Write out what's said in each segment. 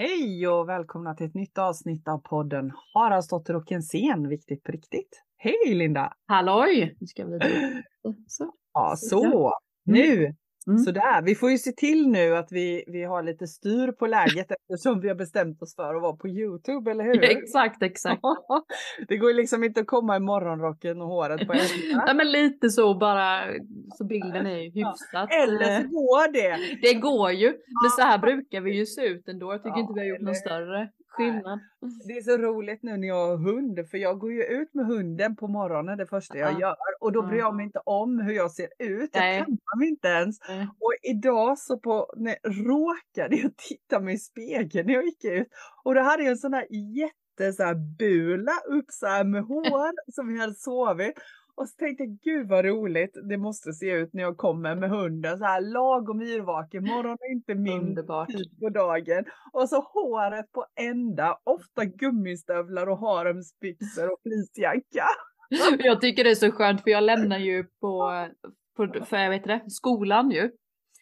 Hej och välkomna till ett nytt avsnitt av podden Haraldsdotter och en scen, viktigt på riktigt. Hej Linda! Halloj! Nu ska vi så. Ja, så. Nu Mm. Sådär, vi får ju se till nu att vi, vi har lite styr på läget eftersom vi har bestämt oss för att vara på Youtube, eller hur? Ja, exakt, exakt. det går ju liksom inte att komma i morgonrocken och håret på ända. Nej men lite så bara, så bilden är ju hyfsat. Eller så eh, går det. Det går ju, men så här brukar vi ju se ut ändå. Jag tycker ja, inte vi har gjort någon större skillnad. Det är så roligt nu när jag har hund, för jag går ju ut med hunden på morgonen det första jag gör och då bryr jag mig inte om hur jag ser ut. Jag Nej. kammar mig inte ens. Nej. Och idag så på, när, råkade jag titta mig i spegeln när jag gick ut och då hade jag en sån här jätte så här bula upp så här med hår som vi hade sovit. Och så tänkte jag, gud vad roligt det måste se ut när jag kommer med hunden så här lagom yrvaken. Morgon är inte min Underbart. tid på dagen. Och så håret på ända, ofta gummistövlar och haremsbyxor och fleecejacka. Jag tycker det är så skönt för jag lämnar ju på, på för jag vet det, skolan ju.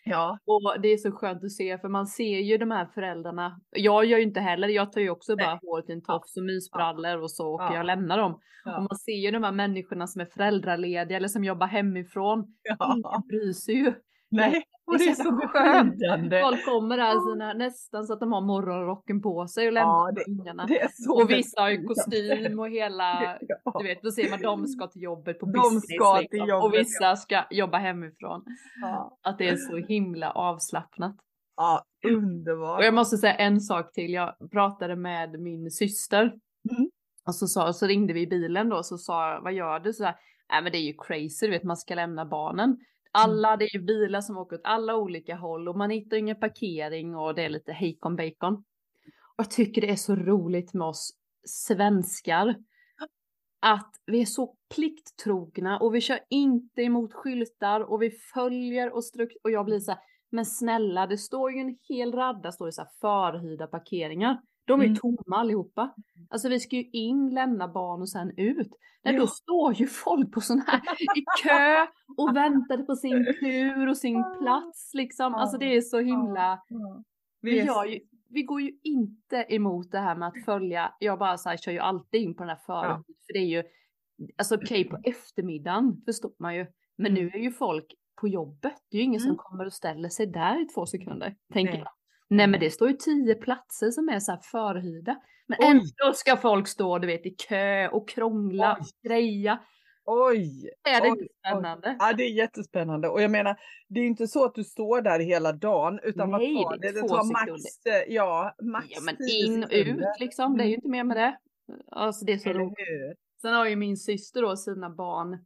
Ja. Och det är så skönt att se för man ser ju de här föräldrarna. Jag gör ju inte heller, jag tar ju också bara håret i en tofs och mysbrallor och så och ja. jag lämnar dem. Ja. Och man ser ju de här människorna som är föräldralediga eller som jobbar hemifrån. Ja. Ingen bryr sig ju. Nej, och det är så befriande. Folk kommer här sina, nästan så att de har morgonrocken på sig och lämnar ja, ungarna. Och vissa har ju kostym och hela, ja. du vet, då ser man de ska till jobbet på business. Ska liksom. till jobbet, och vissa ska jobba hemifrån. Ja. Att det är så himla avslappnat. Ja, underbart. Och jag måste säga en sak till. Jag pratade med min syster. Mm. Och så, sa, så ringde vi i bilen då och så sa vad gör du? Så här, Nej men det är ju crazy, du vet man ska lämna barnen. Mm. Alla, det är ju bilar som åker åt alla olika håll och man hittar ingen parkering och det är lite hejkon bacon. Och jag tycker det är så roligt med oss svenskar. Att vi är så plikttrogna och vi kör inte emot skyltar och vi följer och strukt och jag blir så här, men snälla det står ju en hel radda står det så här förhyrda parkeringar. De är mm. tomma allihopa. Alltså vi ska ju in, lämna barn och sen ut. Nej, ja. då står ju folk på sån här i kö och väntade på sin tur och sin plats liksom. Alltså det är så himla. Vi, ju, vi går ju inte emot det här med att följa. Jag bara så här, kör ju alltid in på den här förhuden. Ja. För det är ju, alltså okej okay, på eftermiddagen förstår man ju. Men nu mm. är ju folk på jobbet. Det är ju ingen mm. som kommer och ställer sig där i två sekunder. Tänker Nej. jag. Nej men det står ju tio platser som är så här förhyrda. Men Oj. ändå ska folk stå du vet i kö och krångla Oj. och greja. Oj! Är det Oj, spännande? Oj. Ja det är jättespännande och jag menar det är inte så att du står där hela dagen utan Nej, vad tar det? Det tar max, eh, ja, max ja, men in och ut liksom, det är ju mm. inte mer med det. Alltså det är så roligt. Sen har ju min syster då sina barn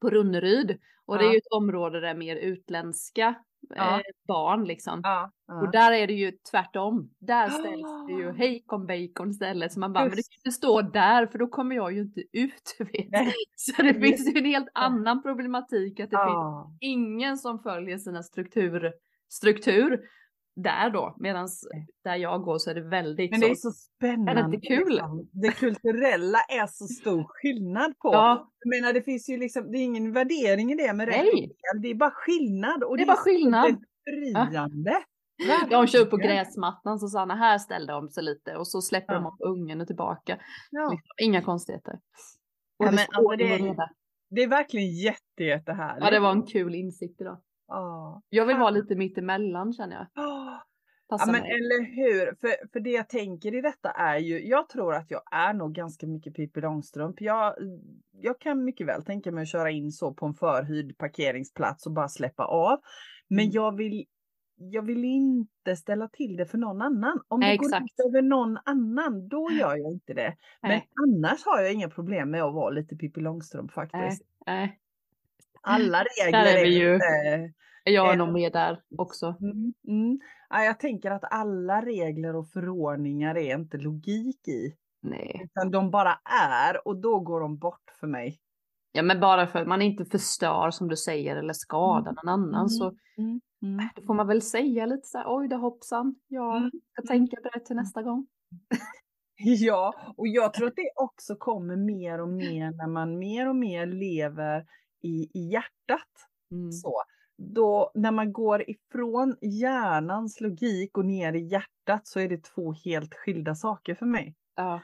på Runneryd och ja. det är ju ett område där mer utländska ja. eh, barn liksom. Ja, ja. Och där är det ju tvärtom. Där ställs det ju hejkon bacon istället. Så man bara, Just. men det kan inte stå där för då kommer jag ju inte ut. Vet. Så det finns ju en helt annan problematik att det finns ingen som följer sina struktur, struktur där då, medan där jag går så är det väldigt Men det är så spännande. Är det inte kul? Liksom. Det kulturella är så stor skillnad på. Ja. Jag menar det finns ju liksom, det är ingen värdering i det med rätt det är bara skillnad. Och det är bara skillnad. befriande. Ja. De kör upp på gräsmattan så sa här ställde de sig lite och så släpper ja. de upp ungen och tillbaka. Ja. Liksom, inga konstigheter. Och ja, det, men, alltså det, är, det är verkligen jätte, jättehärligt. Ja det var en kul insikt idag. Ja. Jag vill vara lite mittemellan känner jag. Ja men mig. eller hur, för, för det jag tänker i detta är ju, jag tror att jag är nog ganska mycket Pippi Långstrump. Jag, jag kan mycket väl tänka mig att köra in så på en förhyrd parkeringsplats och bara släppa av. Men mm. jag vill jag vill inte ställa till det för någon annan. Om det Nej, går ut över någon annan, då gör jag inte det. Men Nej. annars har jag inga problem med att vara lite Pippi Långstrump faktiskt. Nej alla regler där är, vi ju. Inte, jag är nog med där också. Mm, mm. Ja, jag tänker att alla regler och förordningar är inte logik i. Nej. Utan de bara är och då går de bort för mig. Ja men bara för att man inte förstör som du säger eller skadar mm. någon annan mm. så mm. Mm. Äh, då får man väl säga lite så här oj då hoppsan, jag mm. ska tänka på det till nästa gång. ja, och jag tror att det också kommer mer och mer när man mer och mer lever i, i hjärtat. Mm. Så. då när man går ifrån hjärnans logik och ner i hjärtat så är det två helt skilda saker för mig. Ja.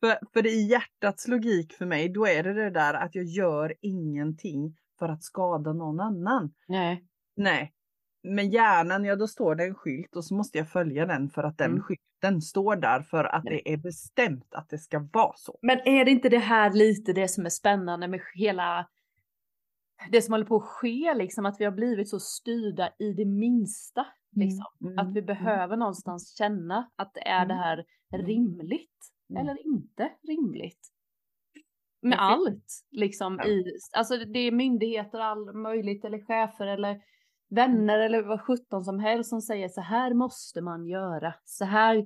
För, för är hjärtats logik för mig, då är det det där att jag gör ingenting för att skada någon annan. Nej. Nej. Men hjärnan, ja då står det en skylt och så måste jag följa den för att den mm. skylten står där för att Nej. det är bestämt att det ska vara så. Men är det inte det här lite det som är spännande med hela det som håller på att ske, liksom att vi har blivit så styrda i det minsta. Mm, liksom. Mm, att vi mm. behöver någonstans känna att är det mm, här rimligt eller inte rimligt. Med allt liksom ja. i, alltså det är myndigheter, all möjligt eller chefer eller vänner eller vad sjutton som helst som säger så här måste man göra. Så här,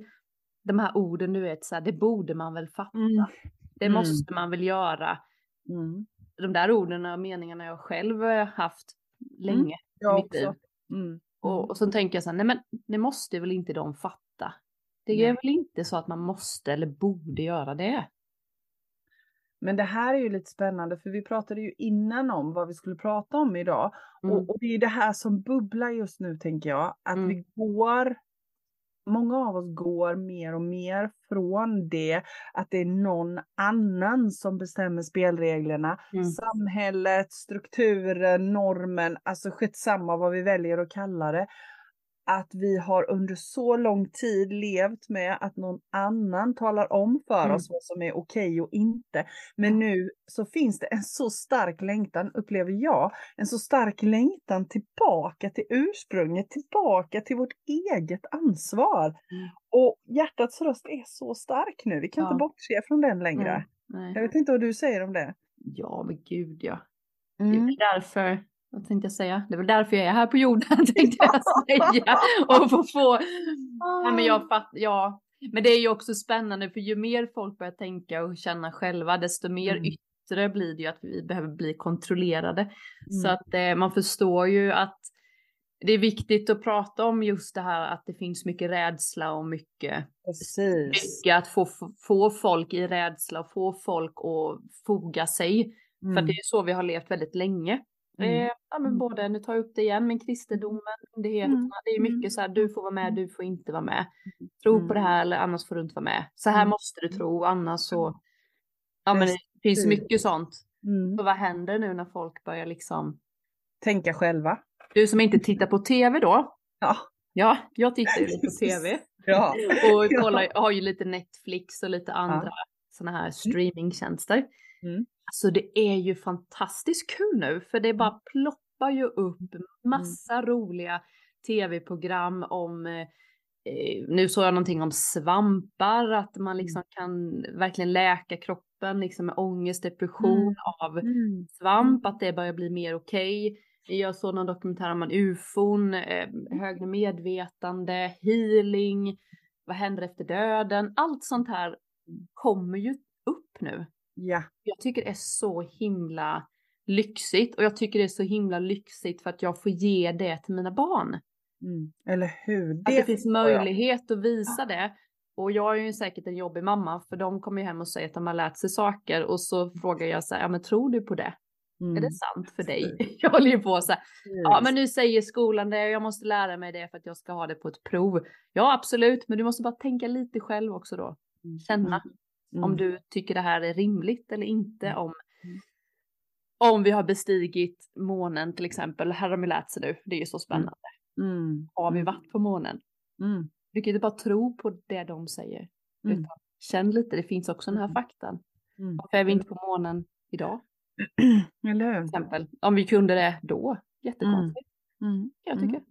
de här orden du vet, så här, det borde man väl fatta. Mm. Det måste man väl göra. Mm de där orden och meningarna jag själv haft länge mm, i mitt liv. Mm. Och, mm. och så tänker jag så här, nej men det måste väl inte de fatta. Det är nej. väl inte så att man måste eller borde göra det. Men det här är ju lite spännande för vi pratade ju innan om vad vi skulle prata om idag. Mm. Och, och, det är det här som bubblar just nu tänker jag. Att mm. vi går många av oss går mer och mer från det att det är någon annan som bestämmer spelreglerna. Mm. Samhället, strukturen, normen, alltså skitsamma vad vi väljer att kalla det att vi har under så lång tid levt med att någon annan talar om för mm. oss vad som är okej och inte. Men nu så finns det en så stark längtan, upplever jag, en så stark längtan tillbaka till ursprunget, tillbaka till vårt eget ansvar. Mm. Och hjärtats röst är så stark nu, vi kan ja. inte bortse från den längre. Mm. Jag vet inte vad du säger om det. Ja, men gud ja. Det är mm. därför vad tänkte jag säga? Det är väl därför jag är här på jorden, tänkte jag säga. Och få få... Ja, men jag fatt, ja. Men det är ju också spännande, för ju mer folk börjar tänka och känna själva, desto mer mm. yttre blir det ju att vi behöver bli kontrollerade. Mm. Så att eh, man förstår ju att det är viktigt att prata om just det här att det finns mycket rädsla och mycket, mycket att få, få folk i rädsla och få folk att foga sig. Mm. För det är så vi har levt väldigt länge. Mm. Eh, ja, men mm. både, nu tar jag upp det igen, men kristendomen, myndigheterna, mm. det är mycket så här, du får vara med, du får inte vara med. Tro mm. på det här eller annars får du inte vara med. Så här mm. måste du tro, annars så, ja men det finns mycket sånt. Mm. Så vad händer nu när folk börjar liksom tänka själva? Du som inte tittar på tv då? Ja. Ja, jag tittar ju på tv. ja. och kollar, har ju lite Netflix och lite andra ja. sådana här streamingtjänster. Mm. Alltså det är ju fantastiskt kul nu för det bara mm. ploppar ju upp mm. massa mm. roliga tv-program om eh, nu såg jag någonting om svampar, att man liksom kan verkligen läka kroppen liksom med ångest, depression mm. av svamp, att det börjar bli mer okej. Okay. Jag såg någon dokumentär om ufon, eh, högre medvetande, healing, vad händer efter döden? Allt sånt här kommer ju upp nu. Ja. Jag tycker det är så himla lyxigt och jag tycker det är så himla lyxigt för att jag får ge det till mina barn. Mm. Eller hur? Det att det finns möjlighet jag. att visa ja. det. Och jag är ju säkert en jobbig mamma för de kommer ju hem och säger att de har lärt sig saker och så frågar jag så här, ja men tror du på det? Mm. Är det mm. sant för dig? Jag håller ju på så här, ja men nu säger skolan det och jag måste lära mig det för att jag ska ha det på ett prov. Ja absolut, men du måste bara tänka lite själv också då. Mm. Känna. Mm. Mm. Om du tycker det här är rimligt eller inte. Mm. Om, mm. om vi har bestigit månen till exempel. Här har de lärt sig nu. Det är ju så spännande. Mm. Har vi varit på månen? Mm. Du kan inte bara tro på det de säger. Mm. Utan känn lite, det finns också den här faktan. Mm. Varför är vi inte på månen idag? Eller hur? Till exempel. Om vi kunde det då. Jättekonstigt. Mm. Jag tycker.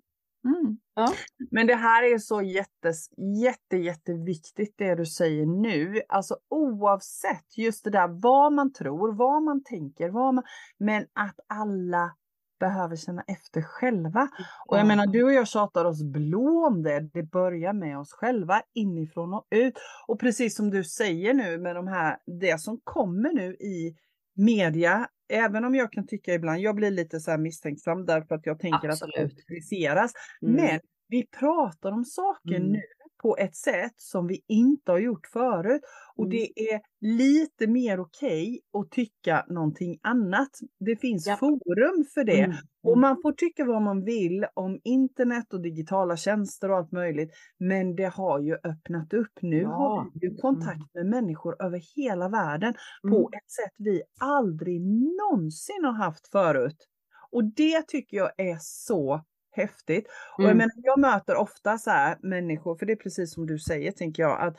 Mm. Ja. Men det här är så jättes, jätte, jätteviktigt det du säger nu. Alltså oavsett just det där vad man tror, vad man tänker, vad man, men att alla behöver känna efter själva. Och jag menar, du och jag tjatar oss blå om det. Det börjar med oss själva, inifrån och ut. Och precis som du säger nu med de här, det som kommer nu i media, även om jag kan tycka ibland, jag blir lite så här misstänksam därför att jag tänker Absolut. att det kritiseras. Mm. Men vi pratar om saker mm. nu på ett sätt som vi inte har gjort förut. Och mm. det är lite mer okej okay att tycka någonting annat. Det finns ja. forum för det. Mm. Och mm. man får tycka vad man vill om internet och digitala tjänster och allt möjligt. Men det har ju öppnat upp. Nu ja. har vi ju kontakt med människor över hela världen mm. på ett sätt vi aldrig någonsin har haft förut. Och det tycker jag är så häftigt. Och jag, mm. menar, jag möter ofta så här människor, för det är precis som du säger, tänker jag, att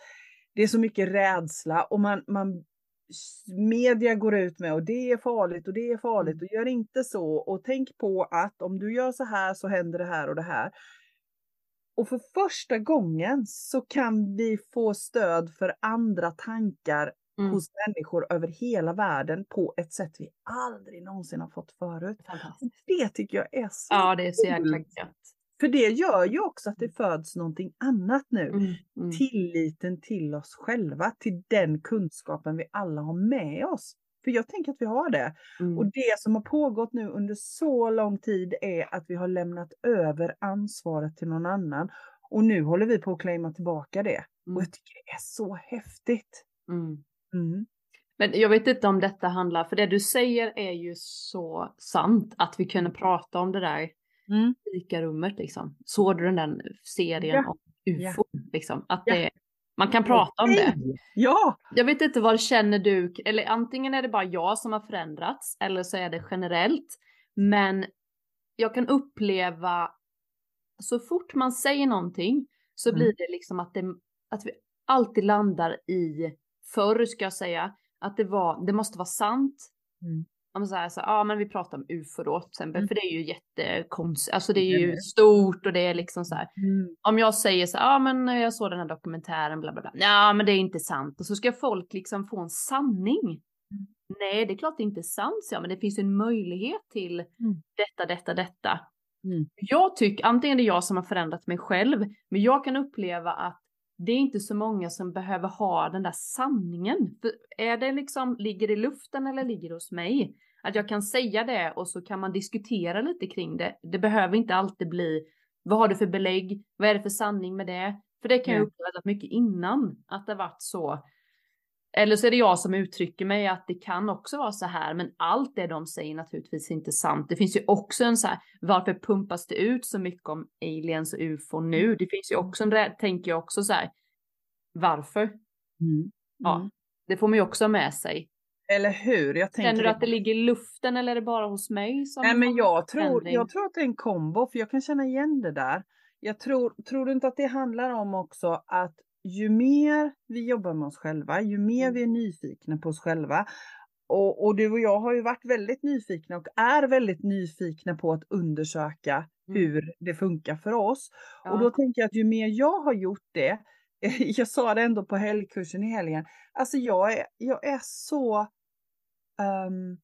det är så mycket rädsla och man, man media går ut med och det är farligt och det är farligt mm. och gör inte så och tänk på att om du gör så här så händer det här och det här. Och för första gången så kan vi få stöd för andra tankar mm. hos människor över hela världen på ett sätt vi aldrig någonsin har fått förut. Det tycker jag är så Ja, det är så jäkla gött. För det gör ju också att det föds någonting annat nu. Mm, mm. Tilliten till oss själva, till den kunskapen vi alla har med oss. För jag tänker att vi har det. Mm. Och det som har pågått nu under så lång tid är att vi har lämnat över ansvaret till någon annan. Och nu håller vi på att claima tillbaka det. Och mm. jag tycker det är så häftigt. Mm. Mm. Men jag vet inte om detta handlar, för det du säger är ju så sant att vi kunde prata om det där mm. fikarummet liksom. Såg du den där serien ja. om ufo? Ja. Liksom? Att det, man kan prata om det. Ja! Jag vet inte vad känner du, eller antingen är det bara jag som har förändrats eller så är det generellt. Men jag kan uppleva så fort man säger någonting så mm. blir det liksom att, det, att vi alltid landar i förr ska jag säga, att det var, det måste vara sant. Mm. Om så här, så, ja men vi pratar om ufo då till exempel, mm. för det är ju jättekonstigt, alltså det är ju stort och det är liksom så här. Mm. Om jag säger så här, ja men jag såg den här dokumentären, bla bla bla, ja men det är inte sant. Och så ska folk liksom få en sanning. Mm. Nej, det är klart det inte är sant, så ja, men det finns en möjlighet till mm. detta, detta, detta. Mm. Jag tycker, antingen det är jag som har förändrat mig själv, men jag kan uppleva att det är inte så många som behöver ha den där sanningen. För är det liksom, ligger det i luften eller ligger det hos mig? Att jag kan säga det och så kan man diskutera lite kring det. Det behöver inte alltid bli, vad har du för belägg? Vad är det för sanning med det? För det kan jag uppleva mycket innan, att det varit så. Eller så är det jag som uttrycker mig att det kan också vara så här, men allt det de säger naturligtvis inte sant. Det finns ju också en så här, varför pumpas det ut så mycket om aliens och ufo nu? Mm. Det finns ju också en, tänker jag också så här, varför? Mm. Ja, mm. det får man ju också med sig. Eller hur? Jag tänker Känner du att det ligger i luften eller är det bara hos mig? Som Nej, men jag tror, jag tror att det är en kombo, för jag kan känna igen det där. Jag tror, tror du inte att det handlar om också att ju mer vi jobbar med oss själva, ju mer mm. vi är nyfikna på oss själva. Och, och, du och jag har ju varit väldigt nyfikna och är väldigt nyfikna på att undersöka mm. hur det funkar för oss. Ja. Och då tänker jag att ju mer jag har gjort det, jag sa det ändå på helgkursen i helgen, alltså jag är, jag är så um,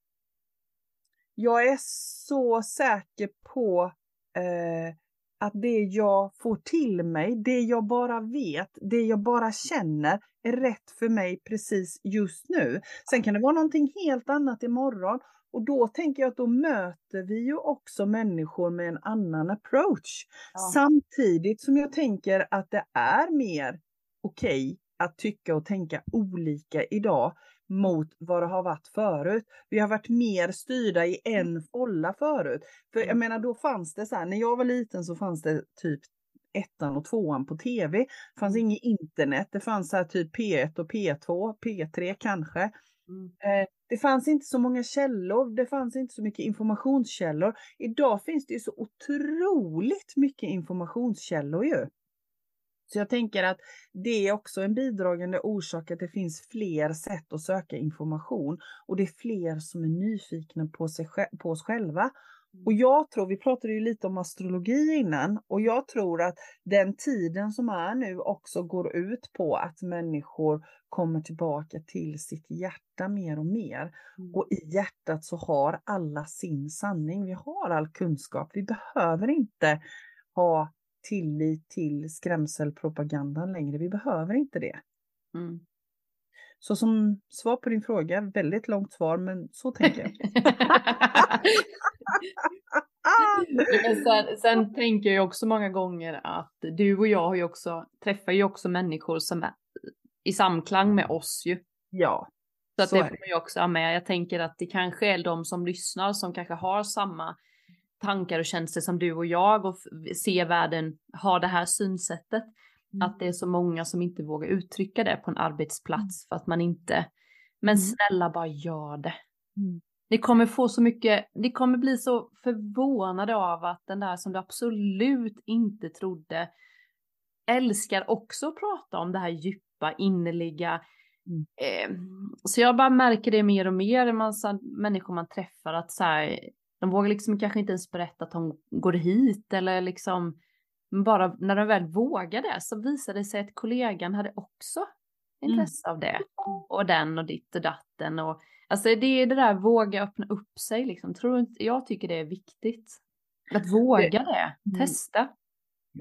jag är så säker på eh, att det jag får till mig, det jag bara vet, det jag bara känner är rätt för mig precis just nu. Sen kan det vara någonting helt annat imorgon och då tänker jag att då möter vi ju också människor med en annan approach. Ja. Samtidigt som jag tänker att det är mer okej okay att tycka och tänka olika idag mot vad det har varit förut. Vi har varit mer styrda i en mm. folla förut. För jag mm. menar, då fanns det så här, när jag var liten så fanns det typ ettan och tvåan på tv. Det fanns mm. inget internet, det fanns så här typ P1 och P2, P3 kanske. Mm. Eh, det fanns inte så många källor, det fanns inte så mycket informationskällor. Idag finns det ju så otroligt mycket informationskällor ju. Så jag tänker att det är också en bidragande orsak att det finns fler sätt att söka information och det är fler som är nyfikna på, sig, på oss själva. Och mm. jag tror, vi pratade ju lite om astrologi innan, och jag tror att den tiden som är nu också går ut på att människor kommer tillbaka till sitt hjärta mer och mer. Mm. Och i hjärtat så har alla sin sanning. Vi har all kunskap. Vi behöver inte ha tillit till skrämselpropagandan längre. Vi behöver inte det. Mm. Så som svar på din fråga, väldigt långt svar, men så tänker jag. sen, sen, tänker jag också många gånger att du och jag har ju också, träffar ju också människor som är i samklang med oss ju. Ja. Så att så det får man ju också ha med. Jag tänker att det kanske är de som lyssnar som kanske har samma tankar och känslor som du och jag och ser världen, har det här synsättet. Mm. Att det är så många som inte vågar uttrycka det på en arbetsplats mm. för att man inte, men mm. snälla bara gör det. Mm. Ni kommer få så mycket, ni kommer bli så förvånade av att den där som du absolut inte trodde älskar också att prata om det här djupa, innerliga. Mm. Eh, så jag bara märker det mer och mer, man, så, människor man träffar, att så här, de vågar liksom kanske inte ens berätta att de går hit eller liksom bara när de väl vågade så visade det sig att kollegan hade också mm. intresse mm. av det. Och den och ditt och datten och alltså det är det där våga öppna upp sig liksom. Tror inte, jag tycker det är viktigt. Att våga det, det. Mm. testa.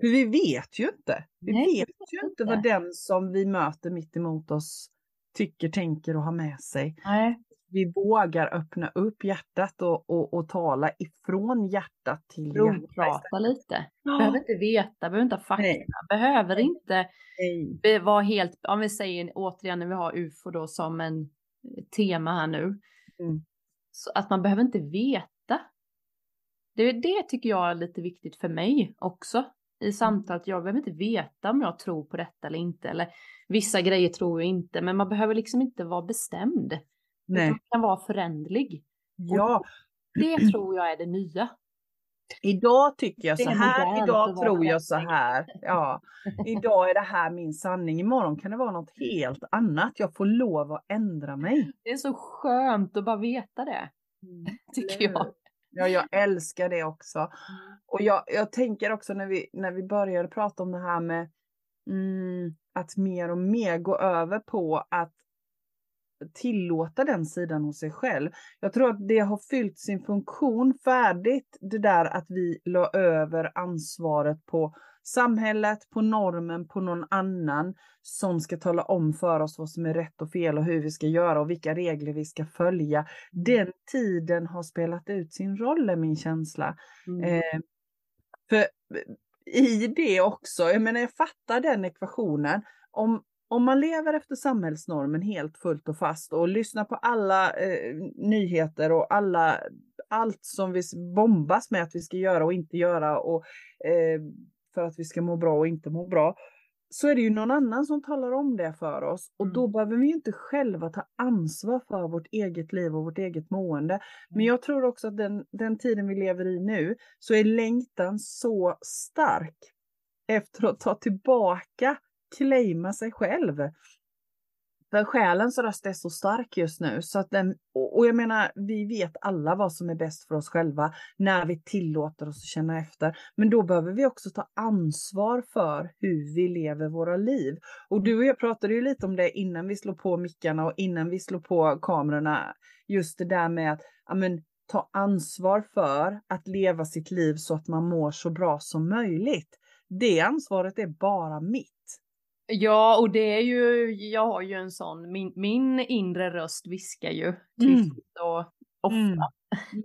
För vi vet ju inte. Vi Nej, vet ju inte vad den som vi möter mitt emot oss tycker, tänker och har med sig. Nej vi vågar öppna upp hjärtat och, och, och tala ifrån hjärtat till hjärtat. Prata lite. Behöver inte veta, behöver inte ha fakta, Nej. behöver inte Nej. vara helt, om vi säger återigen när vi har UFO då som en eh, tema här nu. Mm. Så att man behöver inte veta. Det, det tycker jag är lite viktigt för mig också i mm. samtalet. Jag behöver inte veta om jag tror på detta eller inte. Eller vissa grejer tror jag inte, men man behöver liksom inte vara bestämd. Nej. Den kan vara förändlig. Ja. det tror jag är det nya. Idag tycker jag så här, idag tror jag så här. Ja, idag är det här min sanning, imorgon kan det vara något helt annat. Jag får lov att ändra mig. Det är så skönt att bara veta det, mm. tycker jag. Ja, jag älskar det också. Mm. Och jag, jag tänker också när vi, när vi började prata om det här med mm, att mer och mer gå över på att tillåta den sidan hos sig själv. Jag tror att det har fyllt sin funktion färdigt, det där att vi la över ansvaret på samhället, på normen, på någon annan som ska tala om för oss vad som är rätt och fel och hur vi ska göra och vilka regler vi ska följa. Den tiden har spelat ut sin roll är min känsla. Mm. Eh, för i det också, jag menar jag fattar den ekvationen. Om, om man lever efter samhällsnormen helt fullt och fast och lyssnar på alla eh, nyheter och alla, allt som vi bombas med att vi ska göra och inte göra och eh, för att vi ska må bra och inte må bra, så är det ju någon annan som talar om det för oss och då mm. behöver vi inte själva ta ansvar för vårt eget liv och vårt eget mående. Men mm. jag tror också att den, den tiden vi lever i nu så är längtan så stark efter att ta tillbaka claima sig själv. För själens röst är så stark just nu så att den, och jag menar, vi vet alla vad som är bäst för oss själva när vi tillåter oss att känna efter. Men då behöver vi också ta ansvar för hur vi lever våra liv. Och du och jag pratade ju lite om det innan vi slår på mickarna och innan vi slår på kamerorna. Just det där med att, amen, ta ansvar för att leva sitt liv så att man mår så bra som möjligt. Det ansvaret är bara mitt. Ja, och det är ju, jag har ju en sån, min, min inre röst viskar ju tyst mm. och ofta mm.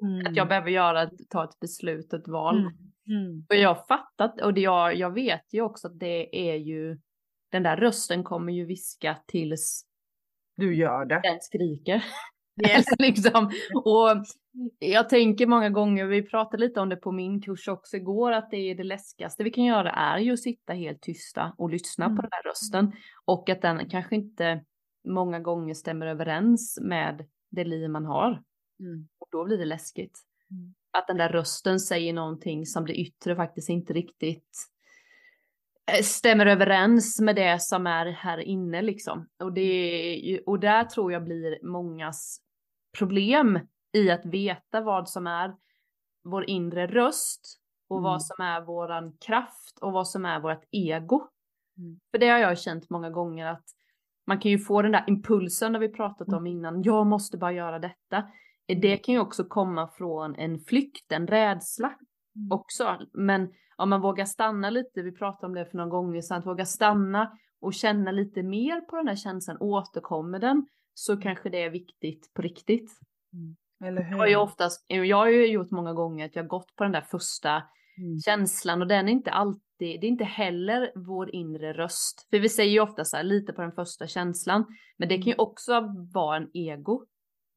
Mm. att jag behöver göra, ta ett beslut, ett val. Mm. mm. Och jag har fattat, och det, jag, jag vet ju också att det är ju, den där rösten kommer ju viska tills du gör det. Den skriker. Yes. liksom. Och jag tänker många gånger, vi pratade lite om det på min kurs också igår, att det är det läskigaste vi kan göra är ju att sitta helt tysta och lyssna mm. på den här rösten. Och att den kanske inte många gånger stämmer överens med det liv man har. Mm. Och då blir det läskigt. Mm. Att den där rösten säger någonting som det yttre faktiskt inte riktigt eh, stämmer överens med det som är här inne liksom. Och, det, och där tror jag blir mångas problem i att veta vad som är vår inre röst och mm. vad som är våran kraft och vad som är vårt ego. Mm. För det har jag känt många gånger att man kan ju få den där impulsen när vi pratat om mm. innan, jag måste bara göra detta. Det kan ju också komma från en flykt, en rädsla mm. också. Men om man vågar stanna lite, vi pratade om det för några gånger sedan, att våga stanna och känna lite mer på den här känslan, återkommer den så mm. kanske det är viktigt på riktigt. Mm. Eller hur? Jag har ju oftast, jag har ju gjort många gånger att jag gått på den där första mm. känslan och den är inte alltid, det är inte heller vår inre röst. För vi säger ju ofta så här, lite på den första känslan, men det kan ju mm. också vara en ego.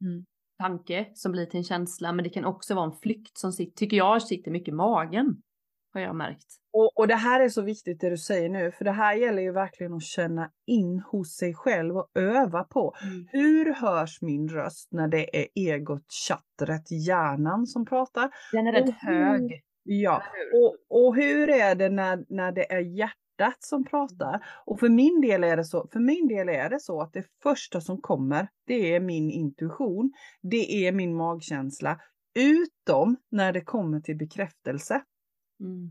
Mm. tanke som blir till en känsla, men det kan också vara en flykt som sitter, tycker jag sitter mycket i magen har jag märkt. Och, och det här är så viktigt det du säger nu, för det här gäller ju verkligen att känna in hos sig själv och öva på. Mm. Hur hörs min röst när det är egot, chattret, hjärnan som pratar? Den är rätt hög. Ja, och, och hur är det när, när det är hjärtat som pratar? Och för min del är det så, för min del är det så att det första som kommer, det är min intuition. Det är min magkänsla. Utom när det kommer till bekräftelse. Mm.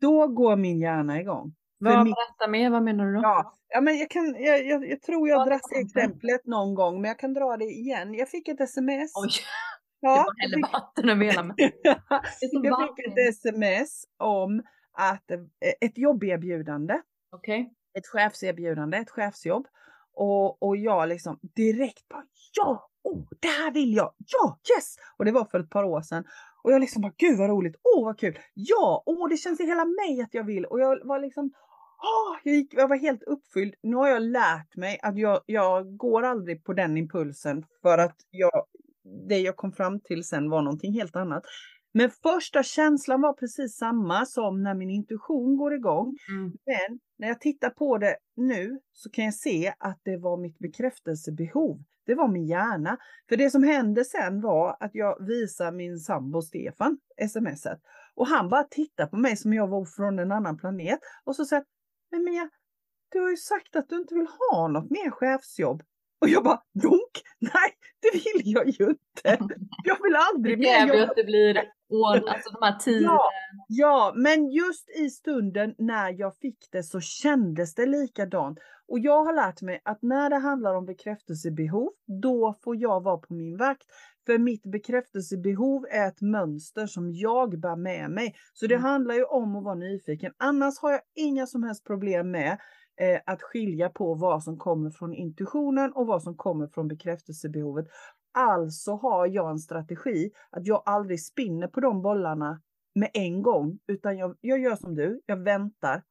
Då går min hjärna igång. Vad, min... Berätta mer, vad menar du då? Ja, ja men jag, kan, jag, jag, jag tror jag har dragit exemplet någon gång, men jag kan dra det igen. Jag fick ett sms. Oj. Ja, det var vatten över hela mig. jag fick ett sms om att eh, ett jobberbjudande. Okay. Ett chefserbjudande, ett chefsjobb. Och, och jag liksom direkt bara ja, oh, det här vill jag, ja, yes! Och det var för ett par år sedan. Och jag liksom bara, gud vad roligt, åh oh, vad kul, ja, åh oh, det känns i hela mig att jag vill. Och jag var liksom, oh, jag, gick, jag var helt uppfylld. Nu har jag lärt mig att jag, jag går aldrig på den impulsen för att jag, det jag kom fram till sen var någonting helt annat. Men första känslan var precis samma som när min intuition går igång. Mm. Men när jag tittar på det nu så kan jag se att det var mitt bekräftelsebehov. Det var min hjärna. För det som hände sen var att jag visade min sambo Stefan smset. Och han bara tittar på mig som jag var från en annan planet. Och så säger men Mia, du har ju sagt att du inte vill ha något mer chefsjobb. Och jag bara, donk! Nej, det vill jag ju inte. Jag vill aldrig mer jobba. att det blir år, alltså de här tiden. Ja, ja, men just i stunden när jag fick det så kändes det likadant. Och jag har lärt mig att när det handlar om bekräftelsebehov, då får jag vara på min vakt. För mitt bekräftelsebehov är ett mönster som jag bär med mig. Så det mm. handlar ju om att vara nyfiken. Annars har jag inga som helst problem med eh, att skilja på vad som kommer från intuitionen och vad som kommer från bekräftelsebehovet. Alltså har jag en strategi att jag aldrig spinner på de bollarna med en gång, utan jag, jag gör som du, jag väntar.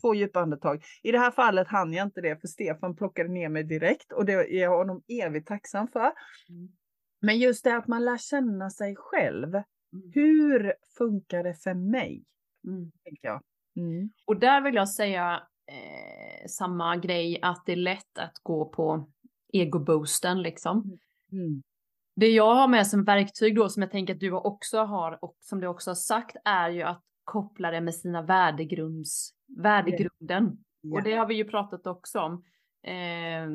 Två djupa andetag. I det här fallet hann jag inte det för Stefan plockade ner mig direkt och det är jag honom evigt tacksam för. Mm. Men just det att man lär känna sig själv. Mm. Hur funkar det för mig? Mm. Tänker jag. Mm. Och där vill jag säga eh, samma grej att det är lätt att gå på egoboosten liksom. Mm. mm. Det jag har med som verktyg då som jag tänker att du också har och som du också har sagt är ju att koppla det med sina värdegrunds, värdegrunden. Yeah. Och det har vi ju pratat också om. Eh,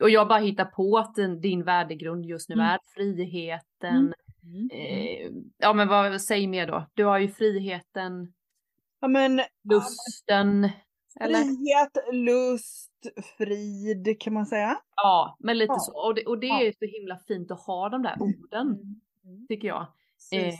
och jag bara hittar på att din, din värdegrund just nu mm. är friheten. Mm. Eh, ja men vad, säg mer då. Du har ju friheten, ja, men, lusten. Eller? Frihet, lust, frid kan man säga. Ja, men lite ja. så. Och det, och det ja. är så himla fint att ha de där mm. orden, mm. tycker jag. Eh,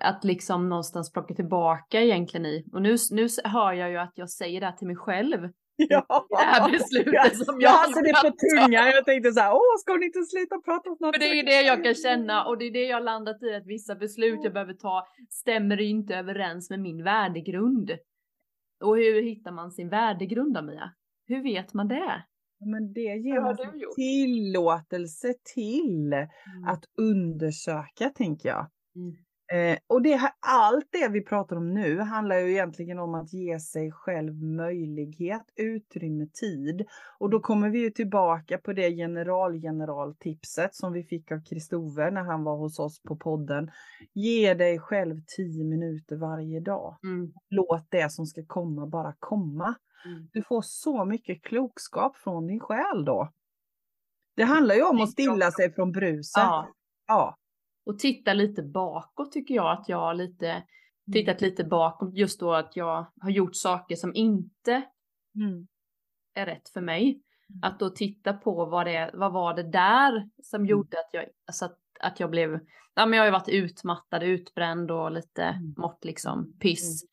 att liksom någonstans plocka tillbaka egentligen i. Och nu, nu hör jag ju att jag säger det här till mig själv. Ja. Det här beslutet ja. som jag har alltså det på tungan. Jag tänkte så här, åh, ska hon inte sluta prata snart? För det är det jag kan känna och det är det jag landat i att vissa beslut jag behöver ta stämmer inte överens med min värdegrund. Och hur hittar man sin värdegrund då, Mia? Hur vet man det? Men det ger man tillåtelse till mm. att undersöka, tänker jag. Mm. Eh, och det, allt det vi pratar om nu handlar ju egentligen om att ge sig själv möjlighet, utrymme, tid. Och då kommer vi ju tillbaka på det general-general-tipset som vi fick av Kristove när han var hos oss på podden. Ge dig själv tio minuter varje dag. Mm. Låt det som ska komma bara komma. Mm. Du får så mycket klokskap från din själ då. Det handlar ju om att stilla sig från bruset. Ja. ja och titta lite bakåt tycker jag att jag har lite mm. tittat lite bakåt just då att jag har gjort saker som inte mm. är rätt för mig. Mm. Att då titta på vad det vad var det där som mm. gjorde att jag, alltså att, att jag blev, ja men jag har ju varit utmattad, utbränd och lite mm. mått liksom piss.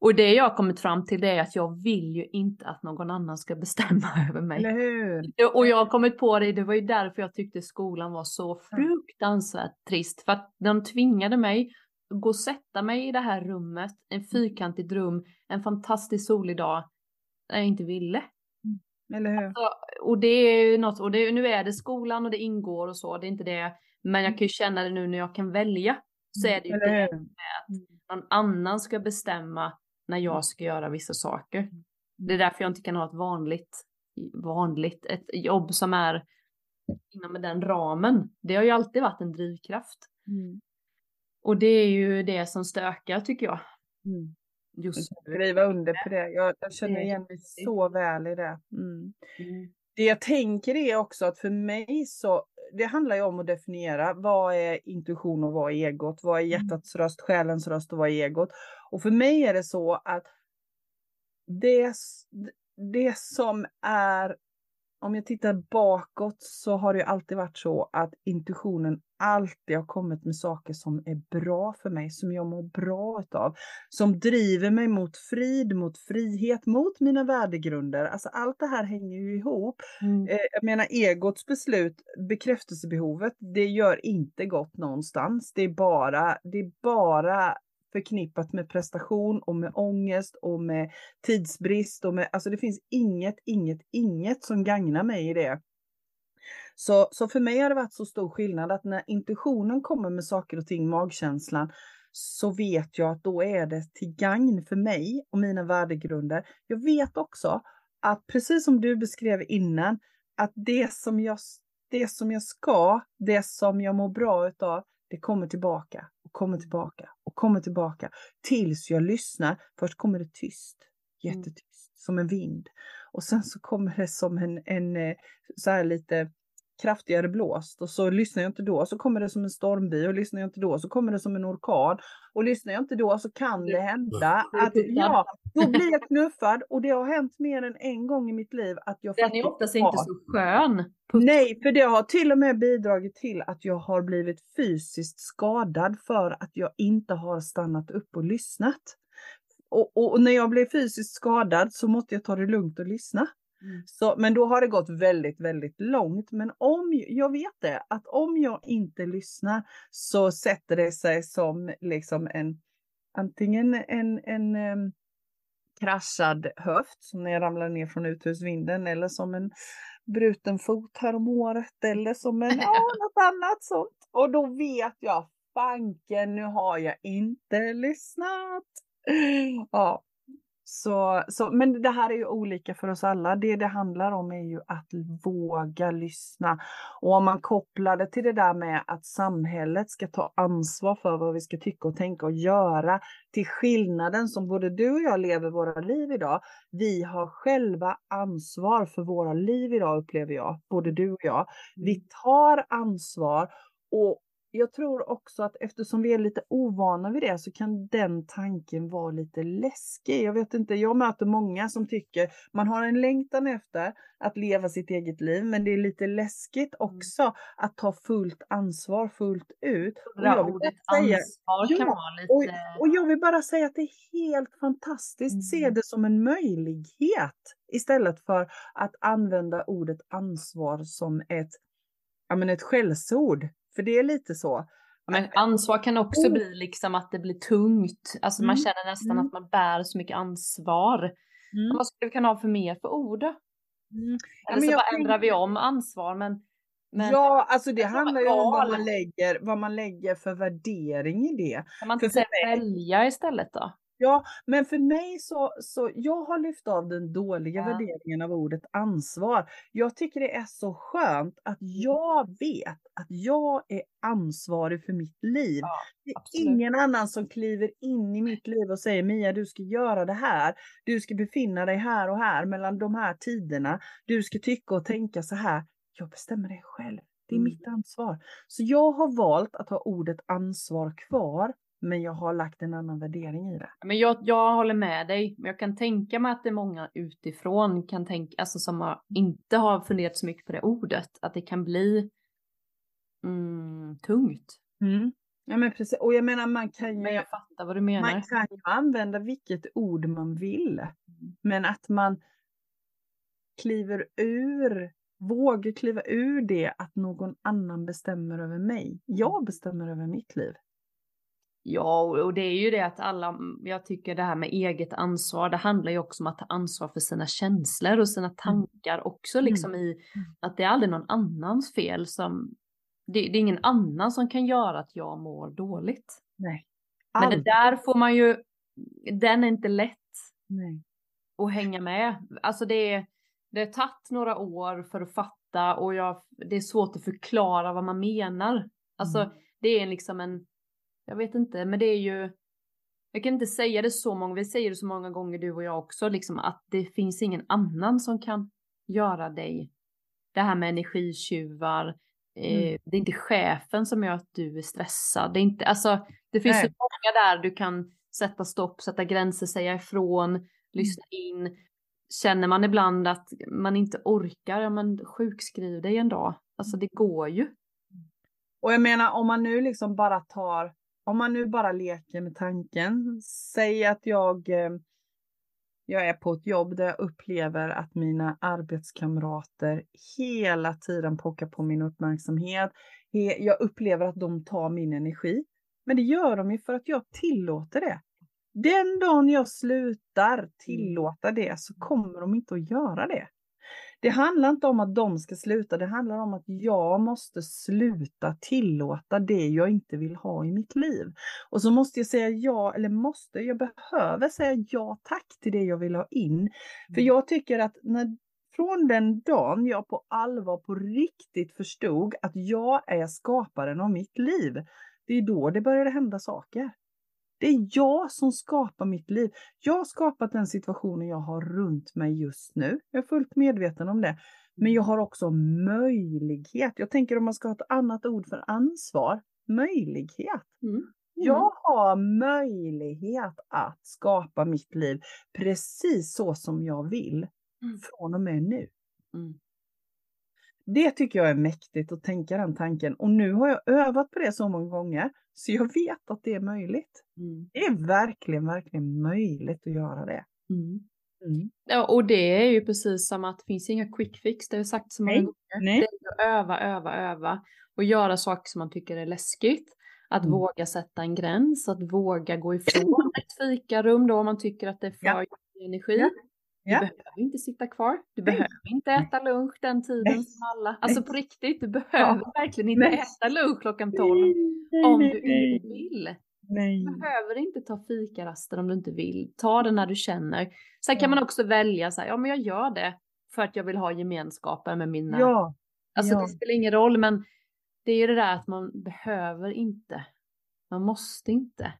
Och det jag har kommit fram till det är att jag vill ju inte att någon annan ska bestämma över mig. Eller hur? Och jag har kommit på det, det var ju därför jag tyckte skolan var så fruktansvärt trist. För att de tvingade mig att gå och sätta mig i det här rummet, en fyrkantigt rum, en fantastisk solig dag, när jag inte ville. Mm. Eller hur? Alltså, och det är ju något, och det, nu är det skolan och det ingår och så, det är inte det. Men jag kan ju känna det nu när jag kan välja. Så är det ju det med att någon annan ska bestämma när jag ska göra vissa saker. Det är därför jag inte kan ha ett vanligt, vanligt, ett jobb som är inom den ramen. Det har ju alltid varit en drivkraft. Mm. Och det är ju det som stökar tycker jag. Mm. Just jag skriva under på det. Jag, jag känner igen mig så väl i det. Mm. Mm. Det jag tänker är också att för mig så, det handlar ju om att definiera vad är intuition och vad är egot? Vad är mm. hjärtats röst, själens röst och vad är egot? Och för mig är det så att det, det som är om jag tittar bakåt så har det alltid varit så att intuitionen alltid har kommit med saker som är bra för mig, som jag mår bra utav, som driver mig mot frid, mot frihet, mot mina värdegrunder. Alltså allt det här hänger ju ihop. Mm. Eh, jag menar egots beslut, bekräftelsebehovet, det gör inte gott någonstans. Det är bara, det är bara förknippat med prestation och med ångest och med tidsbrist och med, alltså det finns inget, inget, inget som gagnar mig i det. Så, så för mig har det varit så stor skillnad att när intuitionen kommer med saker och ting, magkänslan, så vet jag att då är det till gagn för mig och mina värdegrunder. Jag vet också att precis som du beskrev innan, att det som jag, det som jag ska, det som jag mår bra utav, det kommer tillbaka och kommer tillbaka och kommer tillbaka tills jag lyssnar. Först kommer det tyst, mm. jättetyst, som en vind. Och sen så kommer det som en, en eh, så här lite kraftigare blåst och så lyssnar jag inte då så kommer det som en stormby och lyssnar jag inte då så kommer det som en orkan och lyssnar jag inte då så kan det hända att ja, då blir jag knuffad och det har hänt mer än en gång i mitt liv att jag Den är oftast inte så skön. Nej, för det har till och med bidragit till att jag har blivit fysiskt skadad för att jag inte har stannat upp och lyssnat. Och, och, när jag blev fysiskt skadad så måste jag ta det lugnt och lyssna. Mm. Så, men då har det gått väldigt, väldigt långt. Men om jag vet det, att om jag inte lyssnar så sätter det sig som liksom en antingen en, en um, kraschad höft som när jag ramlade ner från uthusvinden eller som en bruten fot här om året eller som en, ja, något annat sånt. Och då vet jag, fanken, nu har jag inte lyssnat. Ja, så, så, men det här är ju olika för oss alla. Det det handlar om är ju att våga lyssna. Och om man kopplar det till det där med att samhället ska ta ansvar för vad vi ska tycka och tänka och göra. Till skillnaden som både du och jag lever våra liv idag. Vi har själva ansvar för våra liv idag upplever jag, både du och jag. Vi mm. tar ansvar och jag tror också att eftersom vi är lite ovana vid det så kan den tanken vara lite läskig. Jag vet inte, jag möter många som tycker man har en längtan efter att leva sitt eget liv, men det är lite läskigt mm. också mm. att ta fullt ansvar fullt ut. Och jag vill säga, ansvar kan vara lite... Och, och, jag vill bara säga att det är helt fantastiskt. Mm. Se det som en möjlighet istället för att använda ordet ansvar som ett, ja, men ett skällsord. För det är lite så. Men ansvar kan också oh. bli liksom att det blir tungt. Alltså mm. man känner nästan mm. att man bär så mycket ansvar. Mm. Vad skulle vi kunna ha för mer för ord? Mm. Eller så bara tänker... ändrar vi om ansvar men, men Ja, alltså det handlar ju om vad man, lägger, vad man lägger för värdering i det. Kan man inte säga välja istället då? Ja, men för mig så, så jag har lyft av den dåliga ja. värderingen av ordet ansvar. Jag tycker det är så skönt att mm. jag vet att jag är ansvarig för mitt liv. Ja, det är absolut. ingen annan som kliver in i mitt liv och säger Mia, du ska göra det här. Du ska befinna dig här och här mellan de här tiderna. Du ska tycka och tänka så här. Jag bestämmer det själv. Det är mm. mitt ansvar. Så jag har valt att ha ordet ansvar kvar men jag har lagt en annan värdering i det. Men jag, jag håller med dig. Men jag kan tänka mig att det är många utifrån kan tänka, alltså som har, inte har funderat så mycket på det ordet, att det kan bli mm, tungt. Mm. Ja men precis, och jag menar man kan ju... Men jag fattar vad du menar. Man kan ju använda vilket ord man vill. Mm. Men att man kliver ur, vågar kliva ur det att någon annan bestämmer över mig. Jag bestämmer över mitt liv. Ja, och det är ju det att alla, jag tycker det här med eget ansvar, det handlar ju också om att ta ansvar för sina känslor och sina mm. tankar också mm. liksom i att det är aldrig någon annans fel som, det, det är ingen annan som kan göra att jag mår dåligt. Nej. Men det där får man ju, den är inte lätt Nej. att hänga med. Alltså det är, det har tagit några år för att fatta och jag, det är svårt att förklara vad man menar. Alltså mm. det är liksom en jag vet inte, men det är ju, jag kan inte säga det så många, vi säger det så många gånger du och jag också, liksom att det finns ingen annan som kan göra dig. Det här med energitjuvar, eh, mm. det är inte chefen som gör att du är stressad. Det är inte, alltså, det finns Nej. så många där du kan sätta stopp, sätta gränser, säga ifrån, lyssna mm. in. Känner man ibland att man inte orkar, ja men sjukskriv dig en dag. Alltså det går ju. Och jag menar om man nu liksom bara tar om man nu bara leker med tanken, säg att jag, eh, jag är på ett jobb där jag upplever att mina arbetskamrater hela tiden pockar på min uppmärksamhet. Jag upplever att de tar min energi. Men det gör de ju för att jag tillåter det. Den dagen jag slutar mm. tillåta det så kommer de inte att göra det. Det handlar inte om att de ska sluta, det handlar om att jag måste sluta tillåta det jag inte vill ha i mitt liv. Och så måste jag säga ja, eller måste, jag behöver säga ja tack till det jag vill ha in. För mm. jag tycker att när, från den dagen jag på allvar, på riktigt förstod att jag är skaparen av mitt liv, det är då det började hända saker. Det är jag som skapar mitt liv. Jag har skapat den situationen jag har runt mig just nu. Jag är fullt medveten om det. Men jag har också möjlighet. Jag tänker om man ska ha ett annat ord för ansvar. Möjlighet. Mm. Mm. Jag har möjlighet att skapa mitt liv precis så som jag vill mm. från och med nu. Mm. Det tycker jag är mäktigt att tänka den tanken. Och nu har jag övat på det så många gånger så jag vet att det är möjligt. Mm. Det är verkligen, verkligen möjligt att göra det. Mm. Mm. Ja, och det är ju precis som att det finns inga quick fix, det har jag sagt så många Nej. gånger. Nej. Det är att öva, öva, öva och göra saker som man tycker är läskigt. Att mm. våga sätta en gräns, att våga gå ifrån ett fikarum då om man tycker att det är för ja. energi. Ja. Du behöver inte sitta kvar. Du Nej. behöver inte äta lunch den tiden Nej. som alla. Alltså på riktigt, du behöver ja. verkligen inte Nej. äta lunch klockan 12 om du inte vill. Nej. Du behöver inte ta fikaraster om du inte vill. Ta det när du känner. Sen kan man också välja så här, ja men jag gör det för att jag vill ha gemenskapen med mina. Ja. Alltså ja. det spelar ingen roll men det är ju det där att man behöver inte. Man måste inte.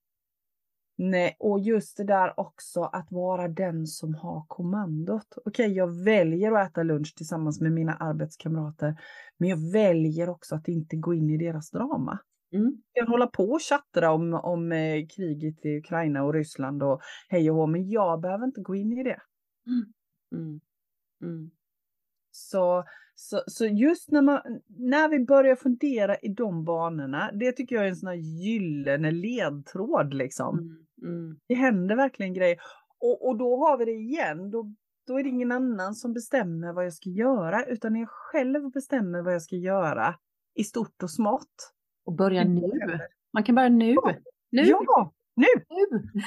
Nej, och just det där också att vara den som har kommandot. Okej, okay, jag väljer att äta lunch tillsammans med mina arbetskamrater, men jag väljer också att inte gå in i deras drama. Mm. Jag kan hålla på och chattra om, om eh, kriget i Ukraina och Ryssland och hej och hå, men jag behöver inte gå in i det. Mm. Mm. mm. Så, så, så just när, man, när vi börjar fundera i de banorna, det tycker jag är en sån här gyllene ledtråd liksom. Mm. Mm. Det händer verkligen grejer. Och, och då har vi det igen. Då, då är det ingen annan som bestämmer vad jag ska göra, utan jag själv bestämmer vad jag ska göra i stort och smått. Och börja nu. Man kan börja nu. Nu! Ja, nu!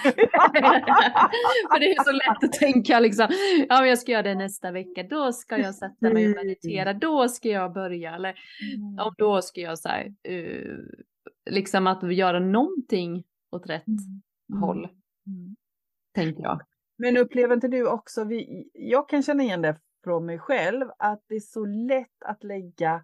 För det är så lätt att tänka liksom, ja men jag ska göra det nästa vecka, då ska jag sätta mig och meditera, då ska jag börja, eller mm. om då ska jag så här, uh, liksom att göra någonting åt rätt mm håll. Mm. Tänker jag. Men upplever inte du också, vi, jag kan känna igen det från mig själv, att det är så lätt att lägga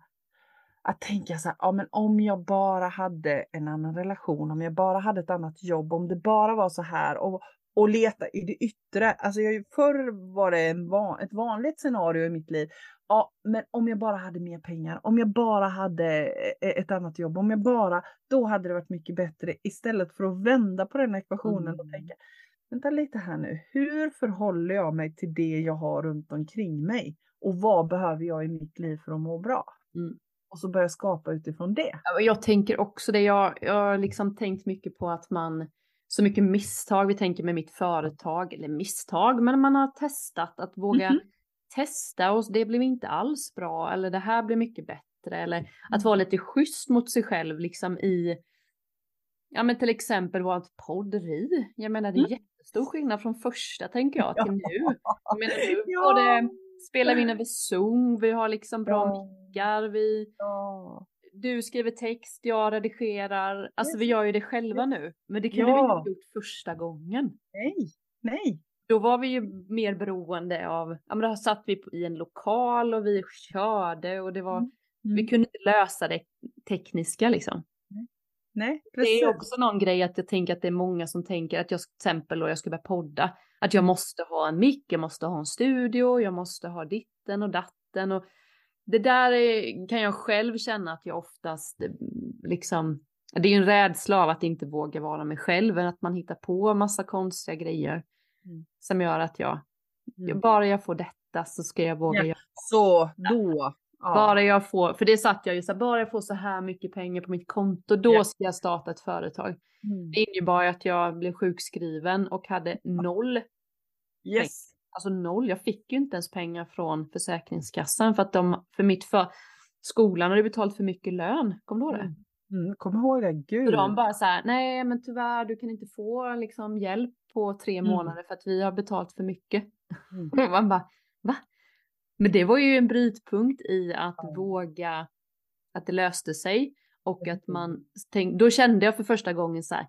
att tänka så här, ja men om jag bara hade en annan relation, om jag bara hade ett annat jobb, om det bara var så här och, och leta i det yttre. Alltså jag, förr var det en van, ett vanligt scenario i mitt liv. Ja, men om jag bara hade mer pengar, om jag bara hade eh, ett annat jobb, om jag bara, då hade det varit mycket bättre istället för att vända på den ekvationen mm. och tänka, vänta lite här nu, hur förhåller jag mig till det jag har runt omkring mig? Och vad behöver jag i mitt liv för att må bra? Mm. Och så börja skapa utifrån det. Jag tänker också det. Jag, jag har liksom tänkt mycket på att man så mycket misstag. Vi tänker med mitt företag, eller misstag, men man har testat att våga mm -hmm. testa och det blev inte alls bra eller det här blir mycket bättre eller att vara lite schysst mot sig själv liksom i Ja men till exempel vårt podderi. Jag menar det är mm. jättestor skillnad från första tänker jag till nu. Jag menar nu ja. det, spelar vi in över Zoom, vi har liksom bra ja. mickar, vi ja du skriver text, jag redigerar. Alltså vi gör ju det själva nu. Men det kunde ja. vi inte gjort första gången. Nej, nej. Då var vi ju mer beroende av, ja men då satt vi i en lokal och vi körde och det var, mm. vi kunde inte lösa det tekniska liksom. Nej, precis. Det är också någon grej att jag tänker att det är många som tänker att jag till exempel och jag ska börja podda, att jag mm. måste ha en mick, jag måste ha en studio, jag måste ha ditten och datten och det där är, kan jag själv känna att jag oftast eh, liksom, det är ju en rädsla av att inte våga vara mig själv, att man hittar på massa konstiga grejer mm. som gör att jag, mm. bara jag får detta så ska jag våga ja, göra. Så då. Ja. Bara jag får, för det satt jag ju så bara jag får så här mycket pengar på mitt konto, då ja. ska jag starta ett företag. Mm. Det innebar ju att jag blev sjukskriven och hade noll yes alltså noll. Jag fick ju inte ens pengar från Försäkringskassan för att de, för mitt för, skolan hade betalat för mycket lön. Kommer du ihåg det? Mm. Mm, kom ihåg det, gud. Så de bara så här, nej men tyvärr du kan inte få liksom hjälp på tre mm. månader för att vi har betalt för mycket. Mm. Man bara, va? Men det var ju en brytpunkt i att mm. våga, att det löste sig och att man tänkte, då kände jag för första gången så här,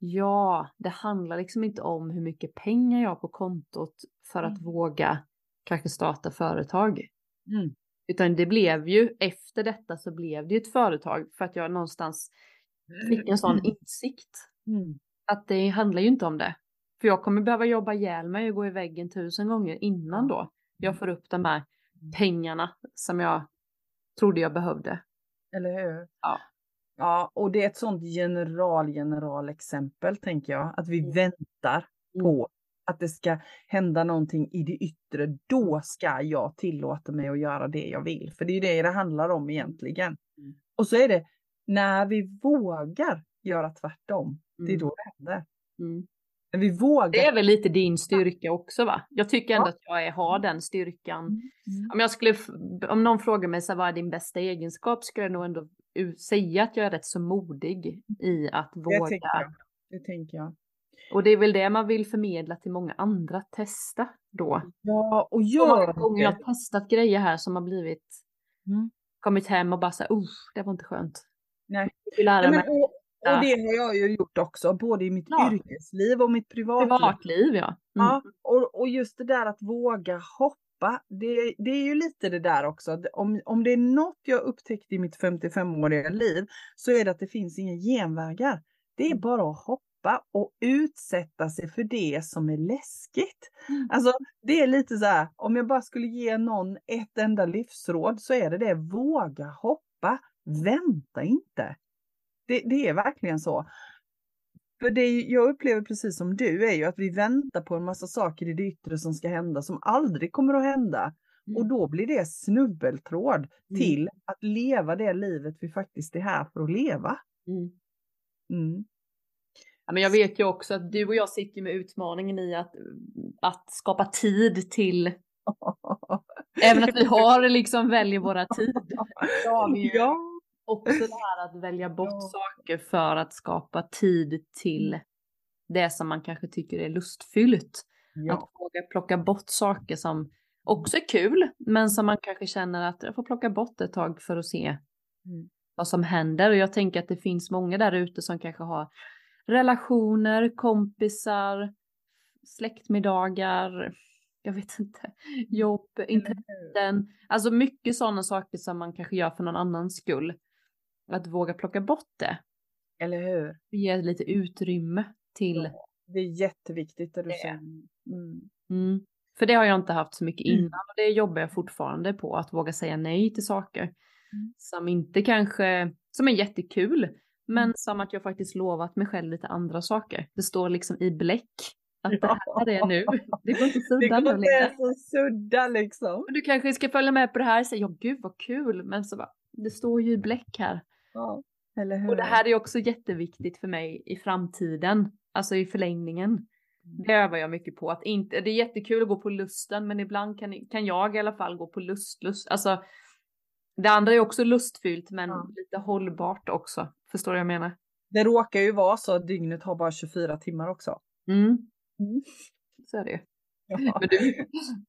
Ja, det handlar liksom inte om hur mycket pengar jag har på kontot för att mm. våga kanske starta företag. Mm. Utan det blev ju, efter detta så blev det ett företag för att jag någonstans fick en sån insikt. Mm. Att det handlar ju inte om det. För jag kommer behöva jobba ihjäl mig och gå i väggen tusen gånger innan då jag får upp de här mm. pengarna som jag trodde jag behövde. Eller hur? Ja. Ja, och det är ett sånt general general exempel tänker jag, att vi mm. väntar mm. på att det ska hända någonting i det yttre. Då mm. ska jag tillåta mig att göra det jag vill, för det är det det handlar om egentligen. Mm. Och så är det när vi vågar göra tvärtom, det är mm. då det händer. Mm. När vi vågar. Det är väl lite din styrka också va? Jag tycker ändå ja. att jag är, har den styrkan. Mm. Om, jag skulle, om någon frågar mig så vad är din bästa egenskap skulle jag nog ändå säga att jag är rätt så modig i att våga. Det tänker jag. Det tänker jag. Och det är väl det man vill förmedla till många andra, testa då. Ja, och gör många gånger jag har testat grejer här som har blivit, mm. kommit hem och bara så här, det var inte skönt. Nej. Nej men, och, och, det har jag ju gjort också, både i mitt ja. yrkesliv och mitt privatliv. Privatliv, ja. Mm. Ja, och, och just det där att våga hoppa. Det, det är ju lite det där också. Om, om det är något jag upptäckte i mitt 55-åriga liv så är det att det finns inga genvägar. Det är mm. bara att hoppa och utsätta sig för det som är läskigt. Mm. Alltså det är lite så här, om jag bara skulle ge någon ett enda livsråd så är det det, våga hoppa, vänta inte. Det, det är verkligen så. För det jag upplever precis som du är ju att vi väntar på en massa saker i det yttre som ska hända som aldrig kommer att hända. Mm. Och då blir det snubbeltråd mm. till att leva det livet vi faktiskt är här för att leva. Mm. mm. Ja, men jag vet ju också att du och jag sitter med utmaningen i att, att skapa tid till Även att vi har liksom väljer våra tid. Ja, ja också det här att välja bort ja. saker för att skapa tid till mm. det som man kanske tycker är lustfyllt. Ja. Att våga plocka bort saker som också är kul, men som man kanske känner att jag får plocka bort ett tag för att se mm. vad som händer. Och jag tänker att det finns många där ute som kanske har relationer, kompisar, släktmiddagar, jag vet inte, jobb, intressen, alltså mycket sådana saker som man kanske gör för någon annans skull att våga plocka bort det. Eller hur? Ge lite utrymme till. Ja, det är jätteviktigt det du säger. Mm. Mm. För det har jag inte haft så mycket mm. innan och det jobbar jag fortfarande på, att våga säga nej till saker. Mm. Som inte kanske, som är jättekul, men mm. som att jag faktiskt lovat mig själv lite andra saker. Det står liksom i bläck att det här är nu. Det går inte sudda Det går inte att sudda liksom. Du kanske ska följa med på det här och säga, ja gud vad kul, men så bara, det står ju i bläck här. Ja, eller hur? Och det här är också jätteviktigt för mig i framtiden, alltså i förlängningen. Mm. Det övar jag mycket på. Att inte, det är jättekul att gå på lusten, men ibland kan, kan jag i alla fall gå på lustlust. Alltså, det andra är också lustfyllt, men ja. lite hållbart också. Förstår du vad jag menar? Det råkar ju vara så att dygnet har bara 24 timmar också. Mm. Mm. Så är det ju. Ja. Du,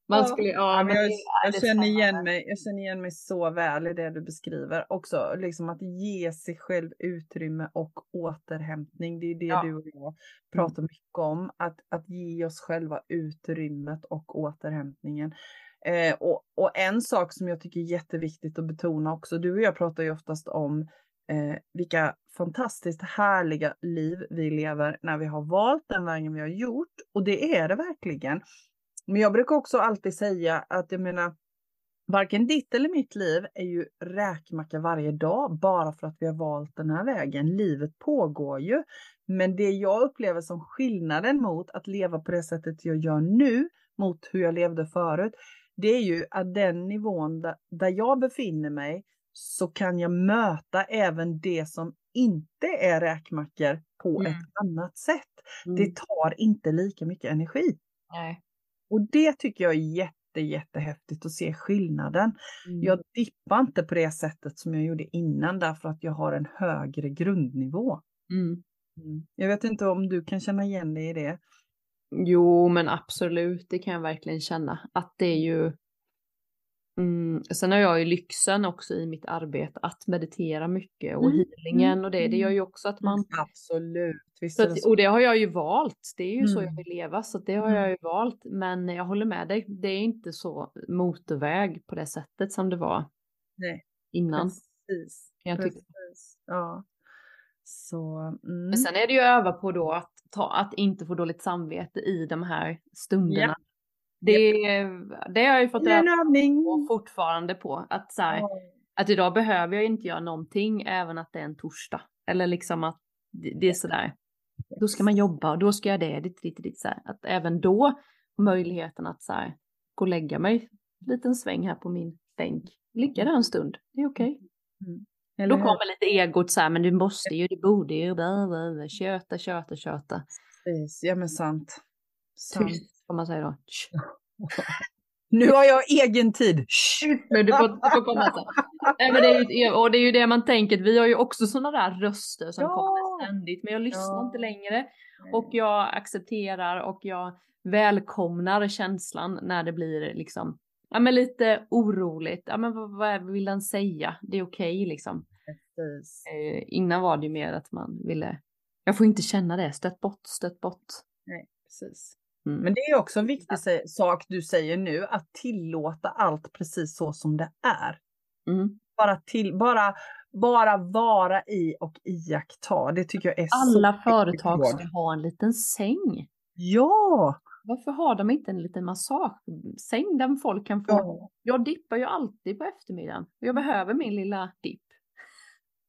man skulle, ja, men jag, jag känner igen mig, jag känner igen mig så väl i det du beskriver. Också liksom att ge sig själv utrymme och återhämtning. Det är det ja. du och jag mm. pratar mycket om. Att, att ge oss själva utrymmet och återhämtningen. Eh, och, och en sak som jag tycker är jätteviktigt att betona också. Du och jag pratar ju oftast om eh, vilka fantastiskt härliga liv vi lever när vi har valt den vägen vi har gjort. Och det är det verkligen. Men jag brukar också alltid säga att jag menar, varken ditt eller mitt liv är ju räkmacka varje dag bara för att vi har valt den här vägen. Livet pågår ju. Men det jag upplever som skillnaden mot att leva på det sättet jag gör nu mot hur jag levde förut, det är ju att den nivån där, där jag befinner mig så kan jag möta även det som inte är räkmackor på mm. ett annat sätt. Mm. Det tar inte lika mycket energi. Nej. Och det tycker jag är jätte, jättehäftigt att se skillnaden. Mm. Jag dippar inte på det sättet som jag gjorde innan därför att jag har en högre grundnivå. Mm. mm. Jag vet inte om du kan känna igen dig i det? Jo, men absolut, det kan jag verkligen känna. Att det är ju Mm, sen har jag ju lyxen också i mitt arbete att meditera mycket och mm. healingen mm, och det, det gör mm. ju också att man... Absolut. Visst att, och det har jag ju valt, det är ju mm. så jag vill leva så det har jag ju valt. Men jag håller med dig, det är inte så motorväg på det sättet som det var Nej. innan. Precis. Jag Precis. Ja. Så, Men sen är det ju öva på då att, ta, att inte få dåligt samvete i de här stunderna. Det, det har jag ju fått på fortfarande på. Att, så här, att idag behöver jag inte göra någonting även att det är en torsdag. Eller liksom att det, det är sådär. Då ska man jobba och då ska jag det, ditt, ditt, ditt, så här. Att även då möjligheten att så här, gå och lägga mig en liten sväng här på min bänk. Ligga där en stund, det är okej. Okay. Mm. Då kommer lite egot så här, men du måste ju, du borde ju, köta, köta, köta. Precis, ja men sant. Tyst får man säga då. Nu har jag egen tid. Men du får, du får komma sen. Nej, men det är ju, och det är ju det man tänker, vi har ju också sådana där röster som ja. kommer ständigt, men jag lyssnar ja. inte längre. Och jag accepterar och jag välkomnar känslan när det blir liksom, ja men lite oroligt. Ja men vad, vad vill han säga? Det är okej okay, liksom. Eh, innan var det ju mer att man ville, jag får inte känna det, stött bort, stött bort. Nej, precis. Mm. Men det är också en viktig sak du säger nu, att tillåta allt precis så som det är. Mm. Bara, till, bara, bara vara i och iaktta. Det tycker jag är Alla så företag ska ha en liten säng. Ja! Varför har de inte en liten massagesäng där folk kan få? Ja. Jag dippar ju alltid på eftermiddagen. Jag behöver min lilla dipp.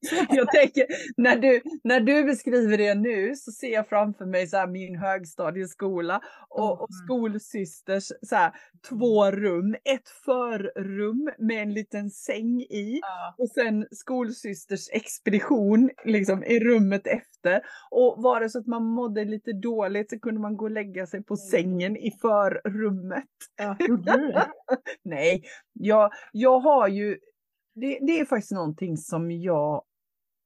jag tänker, när du, när du beskriver det nu så ser jag framför mig så här min högstadieskola och, och skolsysters så här, två rum. Ett förrum med en liten säng i ja. och sen skolsysters expedition liksom i rummet efter. Och var det så att man mådde lite dåligt så kunde man gå och lägga sig på sängen i förrummet. Ja, Nej, jag, jag har ju det, det, är faktiskt någonting som jag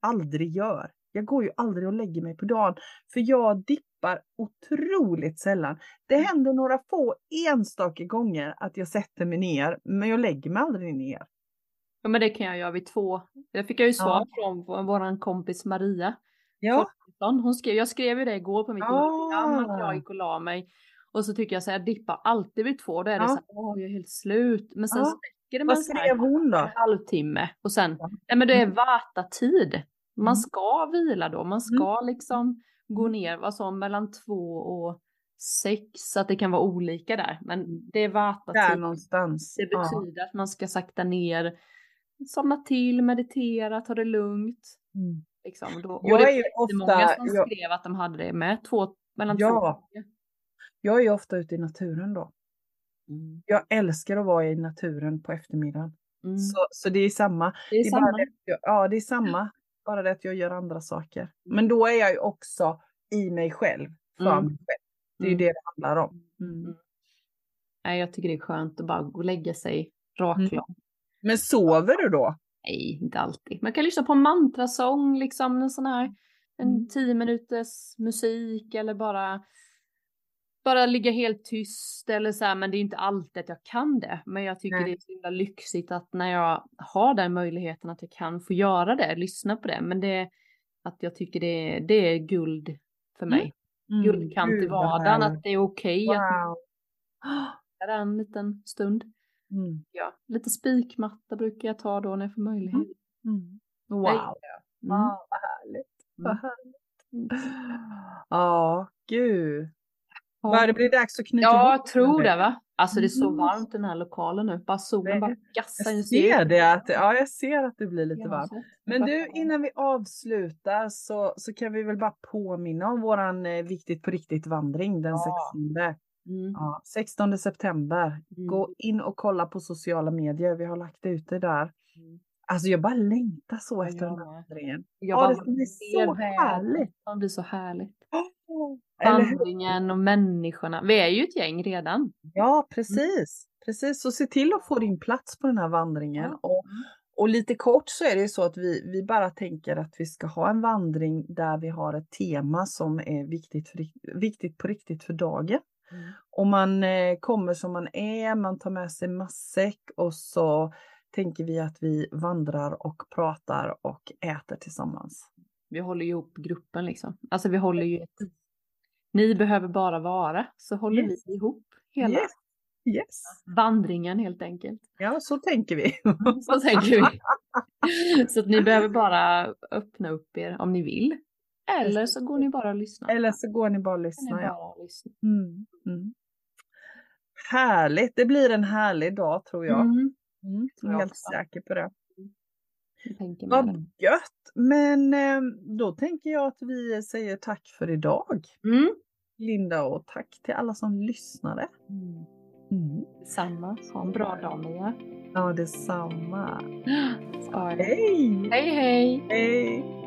aldrig gör. Jag går ju aldrig och lägger mig på dagen för jag dippar otroligt sällan. Det mm. händer några få enstaka gånger att jag sätter mig ner, men jag lägger mig aldrig ner. Ja, men det kan jag göra vid två. Det fick jag ju svar ja. från vår kompis Maria. Ja. Hon skrev, jag skrev ju det igår på mitt Instagram att jag gick och la mig. Och så tycker jag så här, jag dippar alltid vid två. Då är det ja. så här, åh jag är helt slut. Men sen ja. så räcker det då? En halvtimme. Och sen, ja. nej men det är mm. vata-tid. Man mm. ska vila då, man mm. ska liksom gå ner vad som mellan två och sex, så att det kan vara olika där. Men det är vata Där någonstans. Det betyder ja. att man ska sakta ner, somna till, meditera, ta det lugnt. Mm. Liksom. Då, jag det är ofta, många som jag, skrev att de hade det med, två, mellan ja, två. Jag är ju ofta ute i naturen då. Mm. Jag älskar att vara i naturen på eftermiddagen. Mm. Så, så det är samma. Det är, det är samma. Det, ja, det är samma. Bara det att jag gör andra saker. Men då är jag ju också i mig själv, för mm. mig själv. Det är ju mm. det det handlar om. Mm. mm. Nej, jag tycker det är skönt att bara gå och lägga sig raklång. Mm. Men sover du då? Nej, inte alltid. Man kan lyssna på en mantrasång, liksom en sån här en mm. tio minuters musik eller bara bara ligga helt tyst eller så här, men det är inte alltid att jag kan det. Men jag tycker Nej. det är så himla lyxigt att när jag har den möjligheten att jag kan få göra det, lyssna på det. Men det att jag tycker det, det är guld för mig. Mm. Mm. Guldkant i vardagen, att det är okej okay wow. att en liten stund. Mm. Ja, lite spikmatta brukar jag ta då när jag får möjlighet. Mm. mm. Wow. Wow, vad härligt. Vad mm. härligt. Ja, gud. Börjar det bli dags att knyta Ja, jag tror det va. Alltså det är så varmt i den här lokalen nu. Bara solen bara gassar Jag ser det. Att, ja, jag ser att det blir lite varmt. Men du, innan vi avslutar så, så kan vi väl bara påminna om våran eh, Viktigt på riktigt-vandring den ja. 16. Mm. Ja, 16 september. Mm. Gå in och kolla på sociala medier. Vi har lagt ut det där. Mm. Alltså jag bara längtar så efter den här vandringen. Ja, det blir så härligt. Det blir så härligt. Vandringen och människorna. Vi är ju ett gäng redan. Ja, mm. precis. Precis, så se till att få din plats på den här vandringen. Ja. Och, och lite kort så är det ju så att vi, vi bara tänker att vi ska ha en vandring där vi har ett tema som är viktigt, för, viktigt på riktigt för dagen. Mm. Och man eh, kommer som man är, man tar med sig matsäck och så tänker vi att vi vandrar och pratar och äter tillsammans. Vi håller ihop gruppen liksom. Alltså vi håller ju ett... Ni behöver bara vara, så håller yes. vi ihop hela yes. Yes. vandringen helt enkelt. Ja, så tänker vi. så tänker vi. så att ni behöver bara öppna upp er om ni vill. Eller så går ni bara och lyssnar. Eller så går ni bara och lyssnar. Ja. lyssna. Mm. Mm. Härligt, det blir en härlig dag tror jag. Mm. Mm. Jag är helt säker på det. Vad gött! Men eh, då tänker jag att vi säger tack för idag. Mm. Linda och tack till alla som lyssnade. Mm. Mm. Detsamma. Ha en bra dag Mia. Ja, detsamma. Hej! Hej hej! Hej!